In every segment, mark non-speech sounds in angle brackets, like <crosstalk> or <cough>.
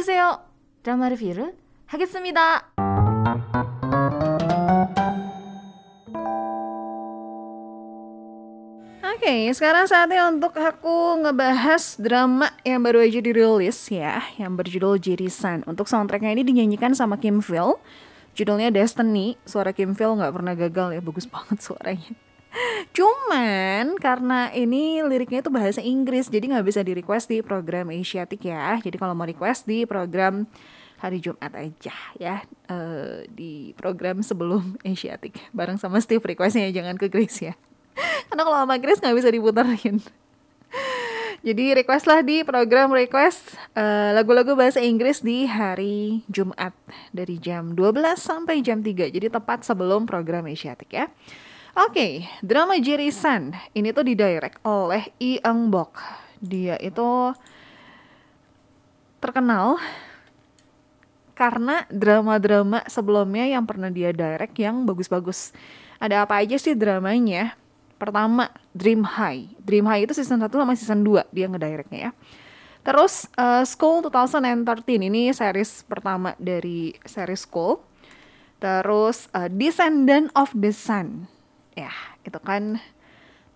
보세요. 드라마 리뷰를 하겠습니다. Oke, sekarang saatnya untuk aku ngebahas drama yang baru aja dirilis ya, yang berjudul Jirisan. Untuk soundtracknya ini dinyanyikan sama Kim Phil, judulnya Destiny. Suara Kim Phil nggak pernah gagal ya, bagus banget <laughs> suaranya. Cuman karena ini liriknya itu bahasa Inggris, jadi nggak bisa di request di program Asiatic ya. Jadi kalau mau request di program hari Jumat aja ya uh, di program sebelum <laughs> Asiatic bareng sama Steve requestnya jangan ke Grace ya. <laughs> Karena kalau sama Grace nggak bisa diputerin. <laughs> Jadi request lah di program request uh, lagu-lagu bahasa Inggris di hari Jumat dari jam 12 sampai jam 3. Jadi tepat sebelum program Asiatic ya. Oke, okay, drama Jirisan ini tuh didirect oleh Lee Eung Bok. Dia itu terkenal karena drama-drama sebelumnya yang pernah dia direct yang bagus-bagus. Ada apa aja sih dramanya? Pertama, Dream High. Dream High itu season 1 sama season 2 dia ngedirectnya ya. Terus uh, School 2013 ini series pertama dari series School. Terus uh, Descendant of the Sun. Ya, itu kan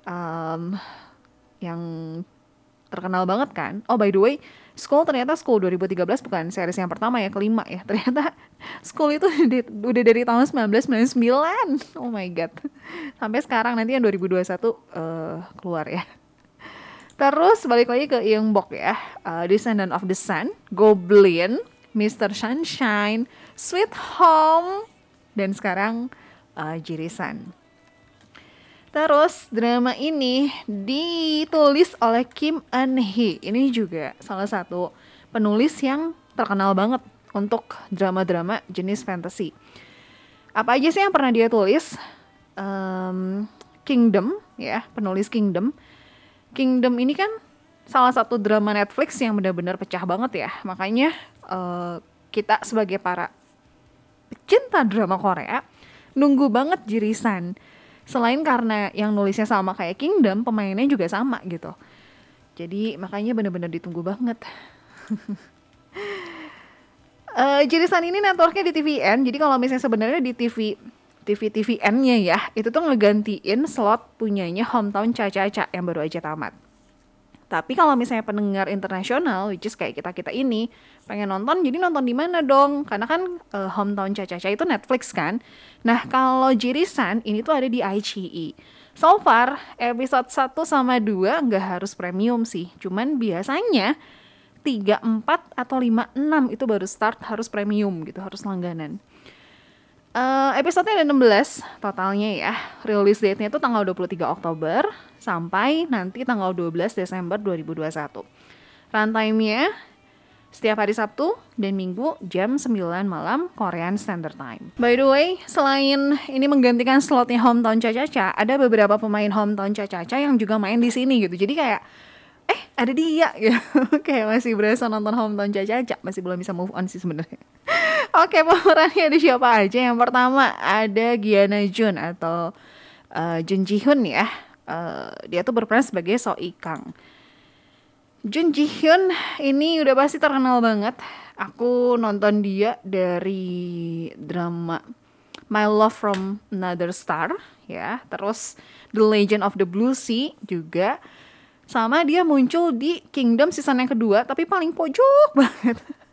um, yang terkenal banget kan. Oh by the way, School ternyata School 2013 bukan series yang pertama ya, kelima ya. <laughs> Ternyata School itu <laughs> di, udah dari tahun 1999. Oh my god. Sampai sekarang nanti yang 2021 uh, keluar ya. Terus balik lagi ke Young Bok ya. Uh, Descendant of the Sun, Goblin, Mr. Sunshine, Sweet Home, dan sekarang uh, Jirisan. Terus drama ini ditulis oleh Kim Eun Hee. Ini juga salah satu penulis yang terkenal banget untuk drama-drama jenis fantasy. Apa aja sih yang pernah dia tulis? Um, Kingdom, ya, penulis Kingdom. Kingdom ini kan salah satu drama Netflix yang benar-benar pecah banget ya. Makanya uh, kita sebagai para pecinta drama Korea nunggu banget jirisan selain karena yang nulisnya sama kayak Kingdom pemainnya juga sama gitu. Jadi makanya bener-bener ditunggu banget. Uh, <laughs> jirisan ini networknya di TVN jadi kalau misalnya sebenarnya di TV TV TVN-nya ya itu tuh ngegantiin slot punyanya hometown Caca-Caca yang baru aja tamat tapi kalau misalnya pendengar internasional, which is kayak kita-kita ini, pengen nonton, jadi nonton di mana dong? Karena kan uh, Hometown Caca-Caca itu Netflix kan. Nah, kalau Jirisan ini tuh ada di iQIYI. So far, episode 1 sama 2 nggak harus premium sih. Cuman biasanya 3, 4, atau 5, 6 itu baru start harus premium gitu, harus langganan. Uh, episode-nya ada 16 totalnya ya. Release date-nya itu tanggal 23 Oktober sampai nanti tanggal 12 Desember 2021. Runtime-nya setiap hari Sabtu dan Minggu jam 9 malam Korean Standard Time. By the way, selain ini menggantikan slotnya Hometown Caca-Caca, ada beberapa pemain Hometown Caca-Caca yang juga main di sini gitu. Jadi kayak eh ada dia <laughs> gitu kayak masih berasa nonton Hometown Caca-Caca masih belum bisa move on sih sebenarnya oke pemerannya ada siapa aja? Yang pertama ada Giana Jun atau uh, Jun Ji Hyun ya. Uh, dia tuh berperan sebagai So Ikang. Jun Ji Hyun ini udah pasti terkenal banget. Aku nonton dia dari drama My Love from Another Star ya. Terus The Legend of the Blue Sea juga. Sama dia muncul di Kingdom season yang kedua tapi paling pojok <laughs> banget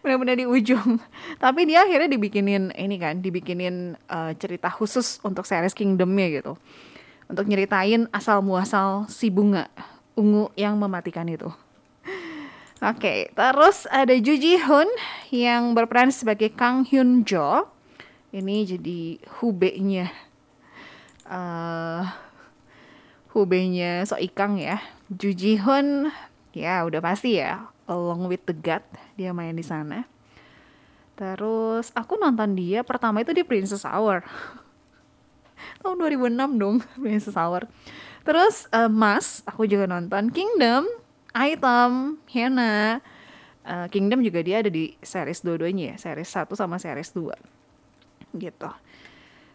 benar-benar di ujung <laughs> tapi dia akhirnya dibikinin ini kan dibikinin uh, cerita khusus untuk series Kingdomnya gitu untuk nyeritain asal muasal si bunga ungu yang mematikan itu <laughs> Oke, okay, terus ada Ju Ji Hoon yang berperan sebagai Kang Hyun Jo. Ini jadi hubenya uh, hubenya So Ikang ya. Ju Ji Hoon ya udah pasti ya Along with the God dia main di sana. Terus aku nonton dia pertama itu di Princess Hour. <laughs> Tahun 2006 dong <laughs> Princess Hour. Terus uh, Mas aku juga nonton Kingdom, Item, Hena. Uh, Kingdom juga dia ada di series dua-duanya ya, series 1 sama series 2. Gitu.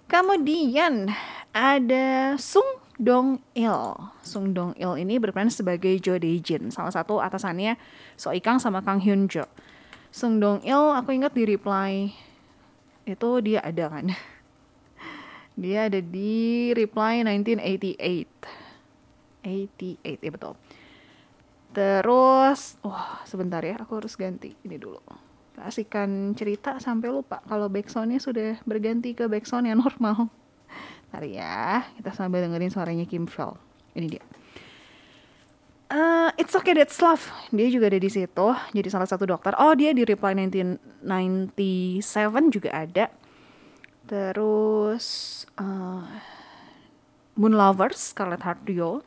Kemudian ada Sung Dong Il. Sung Dong Il ini berperan sebagai Jo Dae Jin, salah satu atasannya So Ikang sama Kang Hyun Jo. Sung Dong Il aku ingat di reply itu dia ada kan? <laughs> Dia ada di reply 1988 88 ya betul. Terus wah sebentar ya aku harus ganti ini dulu. Kasihkan cerita sampai lupa kalau backsoundnya sudah berganti ke backsound yang normal Ntar ya kita sambil dengerin suaranya Kim Phil ini dia. Uh, It's Okay That's Love. Dia juga ada di situ Jadi salah satu dokter. Oh dia di Reply 1997 juga ada. Terus uh, Moon Lovers Scarlett Heart Duo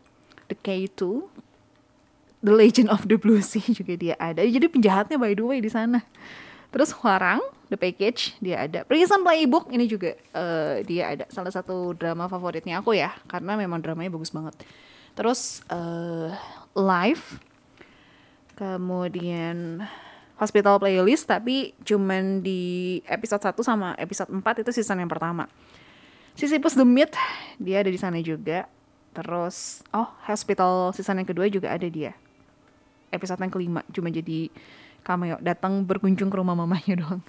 The K2 The Legend of the Blue Sea <laughs> juga dia ada. Jadi penjahatnya by the way di sana Terus Huarang The Package dia ada. Prison Playbook ini juga uh, dia ada Salah satu drama favoritnya aku ya Karena memang dramanya bagus banget. Terus uh, live kemudian hospital playlist tapi cuman di episode 1 sama episode 4 itu season yang pertama. Sisyphus the Myth dia ada di sana juga. Terus oh hospital season yang kedua juga ada dia. Episode yang kelima cuma jadi cameo datang berkunjung ke rumah mamanya doang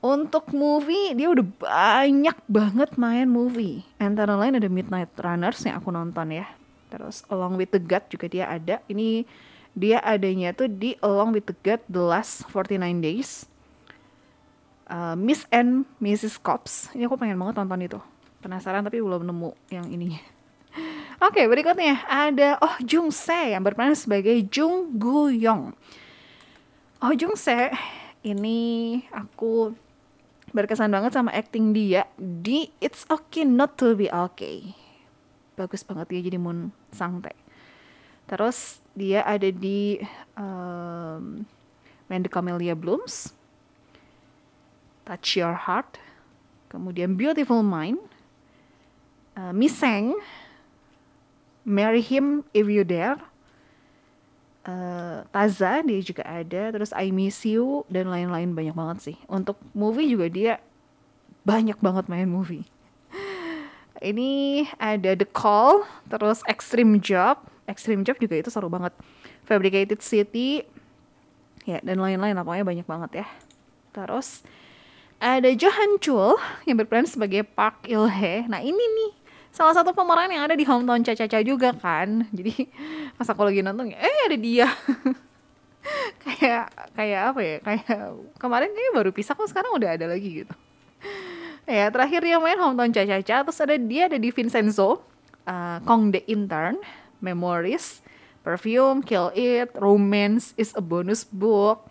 untuk movie dia udah banyak banget main movie antara lain ada Midnight Runners yang aku nonton ya Terus Along with the God juga dia ada. Ini dia adanya tuh di Along with the God The Last 49 Days. Uh, Miss and Mrs. Cops. Ini aku pengen banget nonton itu. Penasaran tapi belum nemu yang ini. Oke, berikutnya ada Oh Jung Se yang berperan sebagai Jung Gu Yong. Oh Jung Se ini aku berkesan banget sama acting dia di It's Okay Not to Be Okay bagus banget dia jadi Moon Sangte terus dia ada di um, When the Camellia Blooms Touch Your Heart kemudian Beautiful Mind uh, Miseng Marry Him If You Dare uh, Taza dia juga ada terus I Miss You dan lain-lain banyak banget sih untuk movie juga dia banyak banget main movie <laughs> ini ada The Call, terus Extreme Job. Extreme Job juga itu seru banget. Fabricated City, ya dan lain-lain pokoknya banyak banget ya. Terus ada Johan Chul yang berperan sebagai Park Il He. Nah ini nih salah satu pemeran yang ada di Hometown Caca-Caca juga kan. Jadi pas aku lagi nonton, eh ada dia. <laughs> kayak kayak apa ya? Kayak kemarin kayaknya baru pisah kok sekarang udah ada lagi gitu. Ya, terakhir dia main Hometown Caca-Caca, terus ada dia ada di Vincenzo, uh, Kong the Intern, Memories, Perfume, Kill It, Romance is a Bonus Book,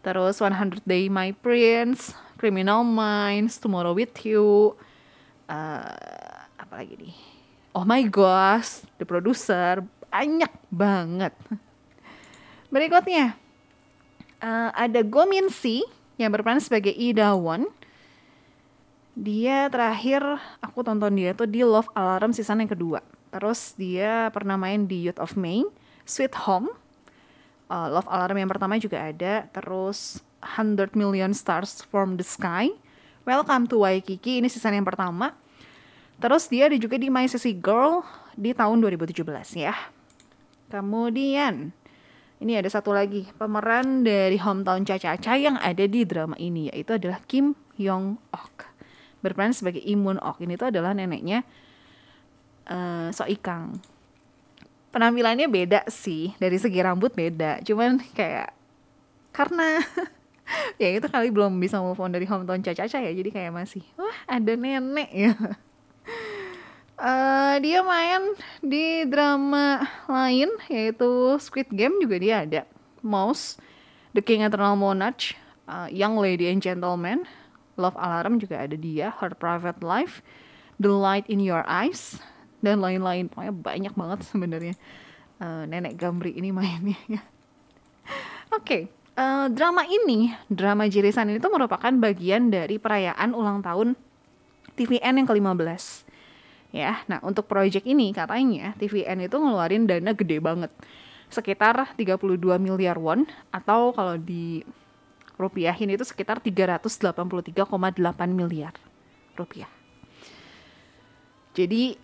terus 100 Day My Prince, Criminal Minds, Tomorrow with You, uh, apa lagi nih? Oh my gosh, The Producer, banyak banget. Berikutnya, uh, ada Go Min Si yang berperan sebagai Ida Won dia terakhir aku tonton dia tuh di Love Alarm season yang kedua. Terus dia pernah main di Youth of Maine, Sweet Home, uh, Love Alarm yang pertama juga ada. Terus 100 Million Stars from the Sky, Welcome to Waikiki ini season yang pertama. Terus dia ada juga di My Sissy Girl di tahun 2017 ya. Kemudian ini ada satu lagi pemeran dari Hometown Caca-Caca yang ada di drama ini yaitu adalah Kim Yong Ok berperan sebagai Imun Ok ini tuh adalah neneknya uh, So Ikang penampilannya beda sih dari segi rambut beda. Cuman kayak karena <laughs> ya itu kali belum bisa move on dari hometown Caca-Caca ya. Jadi kayak masih wah ada nenek ya <laughs> uh, dia main di drama lain yaitu Squid Game juga dia ada Mouse The King Eternal Monarch uh, Young Lady and Gentleman Love Alarm juga ada dia, Her Private Life, The Light in Your Eyes, dan lain-lain. Pokoknya banyak banget sebenarnya uh, nenek Gambri ini mainnya. Oke, okay. uh, drama ini, drama Jirisan ini tuh merupakan bagian dari perayaan ulang tahun TVN yang ke-15. Ya, nah untuk project ini katanya TVN itu ngeluarin dana gede banget. Sekitar 32 miliar won atau kalau di rupiahin itu sekitar 383,8 miliar rupiah. Jadi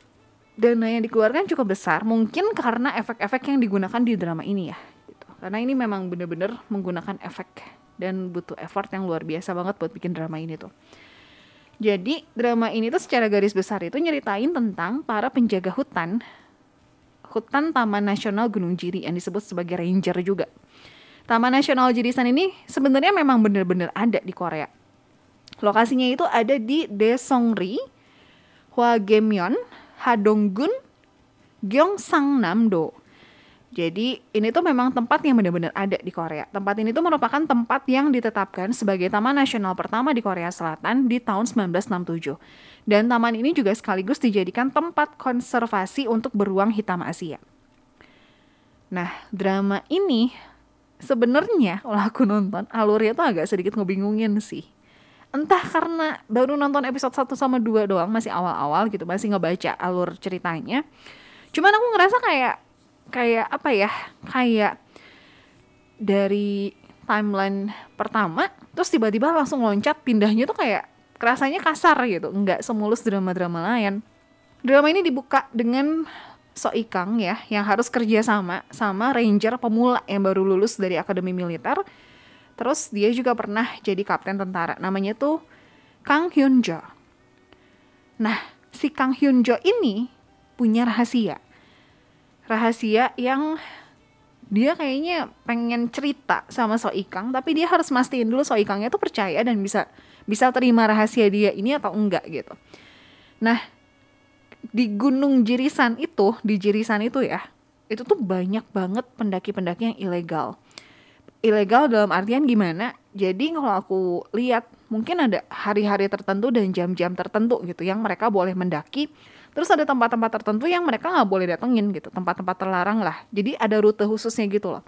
dana yang dikeluarkan cukup besar, mungkin karena efek-efek yang digunakan di drama ini ya. Gitu. karena ini memang bener-bener menggunakan efek dan butuh effort yang luar biasa banget buat bikin drama ini tuh jadi drama ini tuh secara garis besar itu nyeritain tentang para penjaga hutan hutan Taman Nasional Gunung Jiri yang disebut sebagai ranger juga. Taman Nasional Jirisan ini sebenarnya memang benar-benar ada di Korea. Lokasinya itu ada di Daesongri, Hwagemyeon, Hadonggun, Gyeongsangnam-do. Jadi ini tuh memang tempat yang benar-benar ada di Korea. Tempat ini tuh merupakan tempat yang ditetapkan sebagai taman nasional pertama di Korea Selatan di tahun 1967. Dan taman ini juga sekaligus dijadikan tempat konservasi untuk beruang hitam Asia. Nah, drama ini sebenarnya kalau aku nonton alurnya tuh agak sedikit ngebingungin sih. Entah karena baru nonton episode 1 sama 2 doang, masih awal-awal gitu, masih ngebaca alur ceritanya. Cuman aku ngerasa kayak kayak apa ya kayak dari timeline pertama terus tiba-tiba langsung loncat pindahnya tuh kayak kerasanya kasar gitu nggak semulus drama-drama lain. Drama ini dibuka dengan So Ikang ya yang harus kerja sama sama ranger pemula yang baru lulus dari akademi militer. Terus dia juga pernah jadi kapten tentara namanya tuh Kang Hyun Jo nah si Kang Hyun Jo ini punya rahasia rahasia yang dia kayaknya pengen cerita sama So Ikang tapi dia harus mastiin dulu So Ikangnya tuh percaya dan bisa bisa terima rahasia dia ini atau enggak gitu. Nah, di Gunung Jirisan itu, di Jirisan itu ya, itu tuh banyak banget pendaki-pendaki yang ilegal. Ilegal dalam artian gimana? Jadi kalau aku lihat mungkin ada hari-hari tertentu dan jam-jam tertentu gitu yang mereka boleh mendaki Terus ada tempat-tempat tertentu yang mereka nggak boleh datengin gitu, tempat-tempat terlarang lah. Jadi ada rute khususnya gitu loh.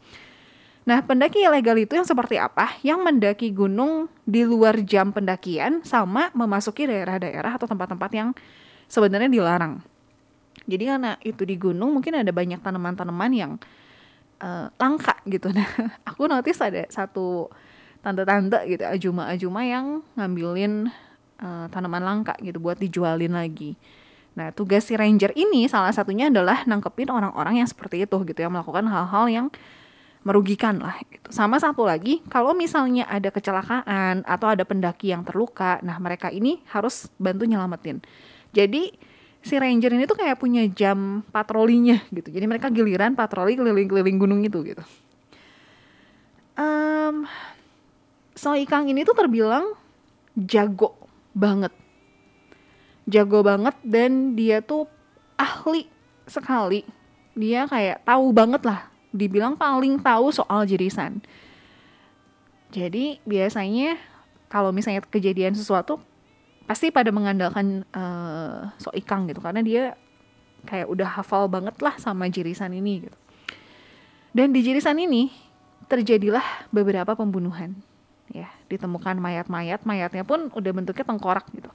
Nah, pendaki ilegal itu yang seperti apa? Yang mendaki gunung di luar jam pendakian sama memasuki daerah-daerah atau tempat-tempat yang sebenarnya dilarang. Jadi karena itu di gunung mungkin ada banyak tanaman-tanaman yang uh, langka gitu. Nah, <laughs> aku notice ada satu tante-tante gitu, ajuma-ajuma yang ngambilin uh, tanaman langka gitu buat dijualin lagi. Nah, tugas si ranger ini salah satunya adalah nangkepin orang-orang yang seperti itu gitu yang melakukan hal-hal yang merugikan lah gitu. Sama satu lagi, kalau misalnya ada kecelakaan atau ada pendaki yang terluka, nah mereka ini harus bantu nyelamatin. Jadi si ranger ini tuh kayak punya jam patrolinya gitu. Jadi mereka giliran patroli keliling-keliling gunung itu gitu. Um, so Ikang ini tuh terbilang jago banget jago banget dan dia tuh ahli sekali. Dia kayak tahu banget lah dibilang paling tahu soal jirisan. Jadi biasanya kalau misalnya kejadian sesuatu pasti pada mengandalkan uh, so ikang gitu karena dia kayak udah hafal banget lah sama jirisan ini gitu. Dan di jirisan ini terjadilah beberapa pembunuhan ya. Ditemukan mayat-mayat mayatnya pun udah bentuknya tengkorak gitu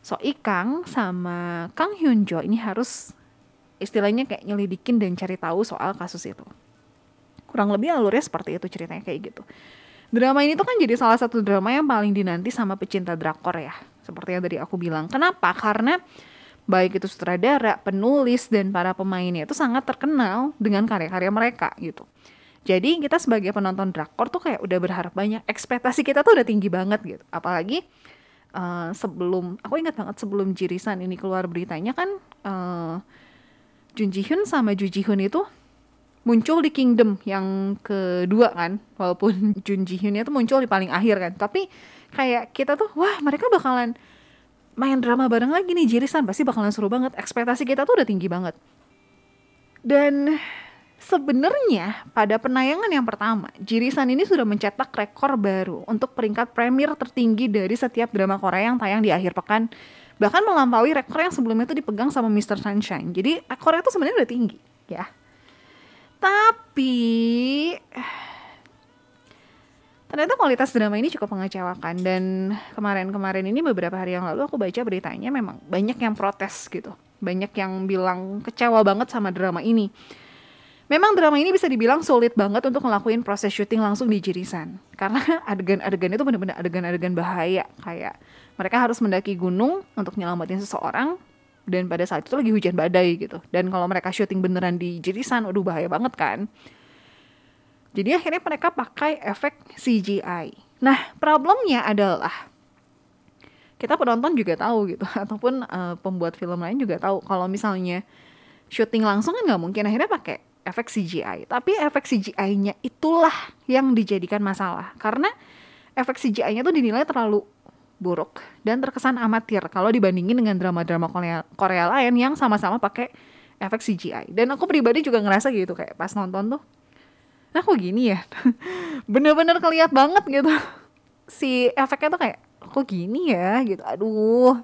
So Ikang sama Kang Hyun Jo ini harus istilahnya kayak nyelidikin dan cari tahu soal kasus itu. Kurang lebih alurnya seperti itu ceritanya kayak gitu. Drama ini tuh kan jadi salah satu drama yang paling dinanti sama pecinta drakor ya. Seperti yang tadi aku bilang. Kenapa? Karena baik itu sutradara, penulis, dan para pemainnya itu sangat terkenal dengan karya-karya mereka gitu. Jadi kita sebagai penonton drakor tuh kayak udah berharap banyak. Ekspektasi kita tuh udah tinggi banget gitu. Apalagi uh, sebelum aku ingat banget sebelum Jirisan ini keluar beritanya kan uh, Jun Ji Hyun sama Ju Ji Hoon itu muncul di Kingdom yang kedua kan walaupun <laughs> Jun Ji Hyun itu muncul di paling akhir kan. Tapi kayak kita tuh wah mereka bakalan main drama bareng lagi nih Jirisan pasti bakalan seru banget. Ekspektasi kita tuh udah tinggi banget. Dan Sebenarnya pada penayangan yang pertama, Jirisan ini sudah mencetak rekor baru untuk peringkat premier tertinggi dari setiap drama Korea yang tayang di akhir pekan. Bahkan melampaui rekor yang sebelumnya itu dipegang sama Mr. Sunshine. Jadi rekornya itu sebenarnya udah tinggi, ya. Tapi ternyata kualitas drama ini cukup mengecewakan dan kemarin-kemarin ini beberapa hari yang lalu aku baca beritanya memang banyak yang protes gitu. Banyak yang bilang kecewa banget sama drama ini Memang drama ini bisa dibilang sulit banget untuk ngelakuin proses syuting langsung di Jirisan. Karena <laughs> adegan-adegan itu benar-benar adegan-adegan bahaya. Kayak mereka harus mendaki gunung untuk nyelamatin seseorang dan pada saat itu lagi hujan badai gitu. Dan kalau mereka syuting beneran di Jirisan, udah bahaya banget kan. Jadi akhirnya mereka pakai efek CGI. Nah, problemnya adalah kita penonton juga tahu gitu <laughs> ataupun uh, pembuat film lain juga tahu kalau misalnya syuting langsung kan nggak mungkin akhirnya pakai efek CGI tapi efek CGI-nya itulah yang dijadikan masalah. Karena efek CGI-nya tuh dinilai terlalu buruk dan terkesan amatir kalau dibandingin dengan drama-drama Korea, Korea lain yang sama-sama pakai efek CGI dan aku pribadi juga ngerasa gitu kayak pas nonton tuh nah kok gini ya? <laughs> Bener-bener keliat banget gitu. Si efeknya tuh kayak kok gini ya? Gitu. Aduh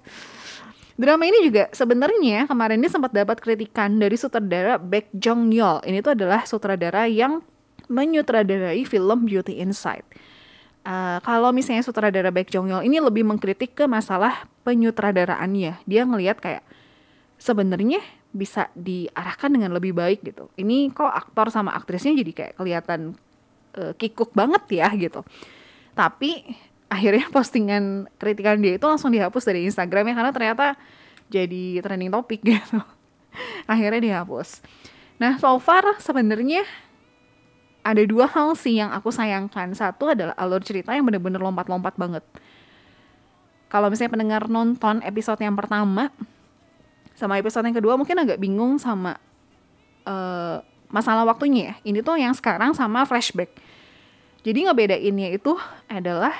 Drama ini juga sebenarnya kemarin ini sempat dapat kritikan dari sutradara Baek Jong Yeol. Ini tuh adalah sutradara yang menyutradarai film Beauty Inside. Uh, kalau misalnya sutradara Baek Jong Yeol ini lebih mengkritik ke masalah penyutradaraannya. Dia ngelihat kayak sebenarnya bisa diarahkan dengan lebih baik gitu. Ini kok aktor sama aktrisnya jadi kayak kelihatan uh, kikuk banget ya gitu. Tapi akhirnya <laughs> postingan kritikan dia itu langsung dihapus dari Instagramnya karena ternyata jadi trending topik <laughs> gitu. Akhirnya dihapus. Nah so far sebenarnya ada dua hal sih yang aku sayangkan. Satu adalah alur cerita yang bener-bener lompat-lompat banget. Kalau misalnya pendengar nonton episode yang pertama sama episode yang kedua mungkin agak bingung sama uh, masalah waktunya ya. Ini tuh yang sekarang sama flashback. Jadi ngebedainnya itu adalah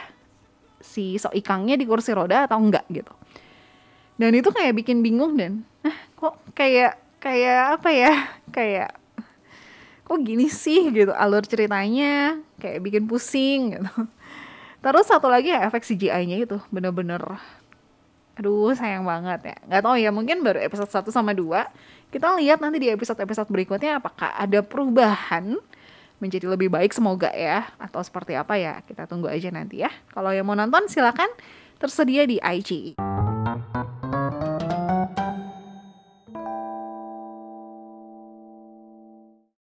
si sok ikangnya di kursi roda atau enggak gitu. Dan itu kayak bikin bingung dan. Ah kok kayak kayak apa ya? <laughs> Kayak kok gini sih? Gitu alur ceritanya kayak bikin pusing gitu. Terus satu lagi ya efek CGI-nya itu bener-bener aduh sayang banget ya. Nggak tahu ya mungkin baru episode 1 sama 2 kita lihat nanti di episode-episode berikutnya apakah ada perubahan menjadi lebih baik semoga ya. Atau seperti apa ya kita tunggu aja nanti ya. Kalau yang mau nonton silakan. Tersedia di IG.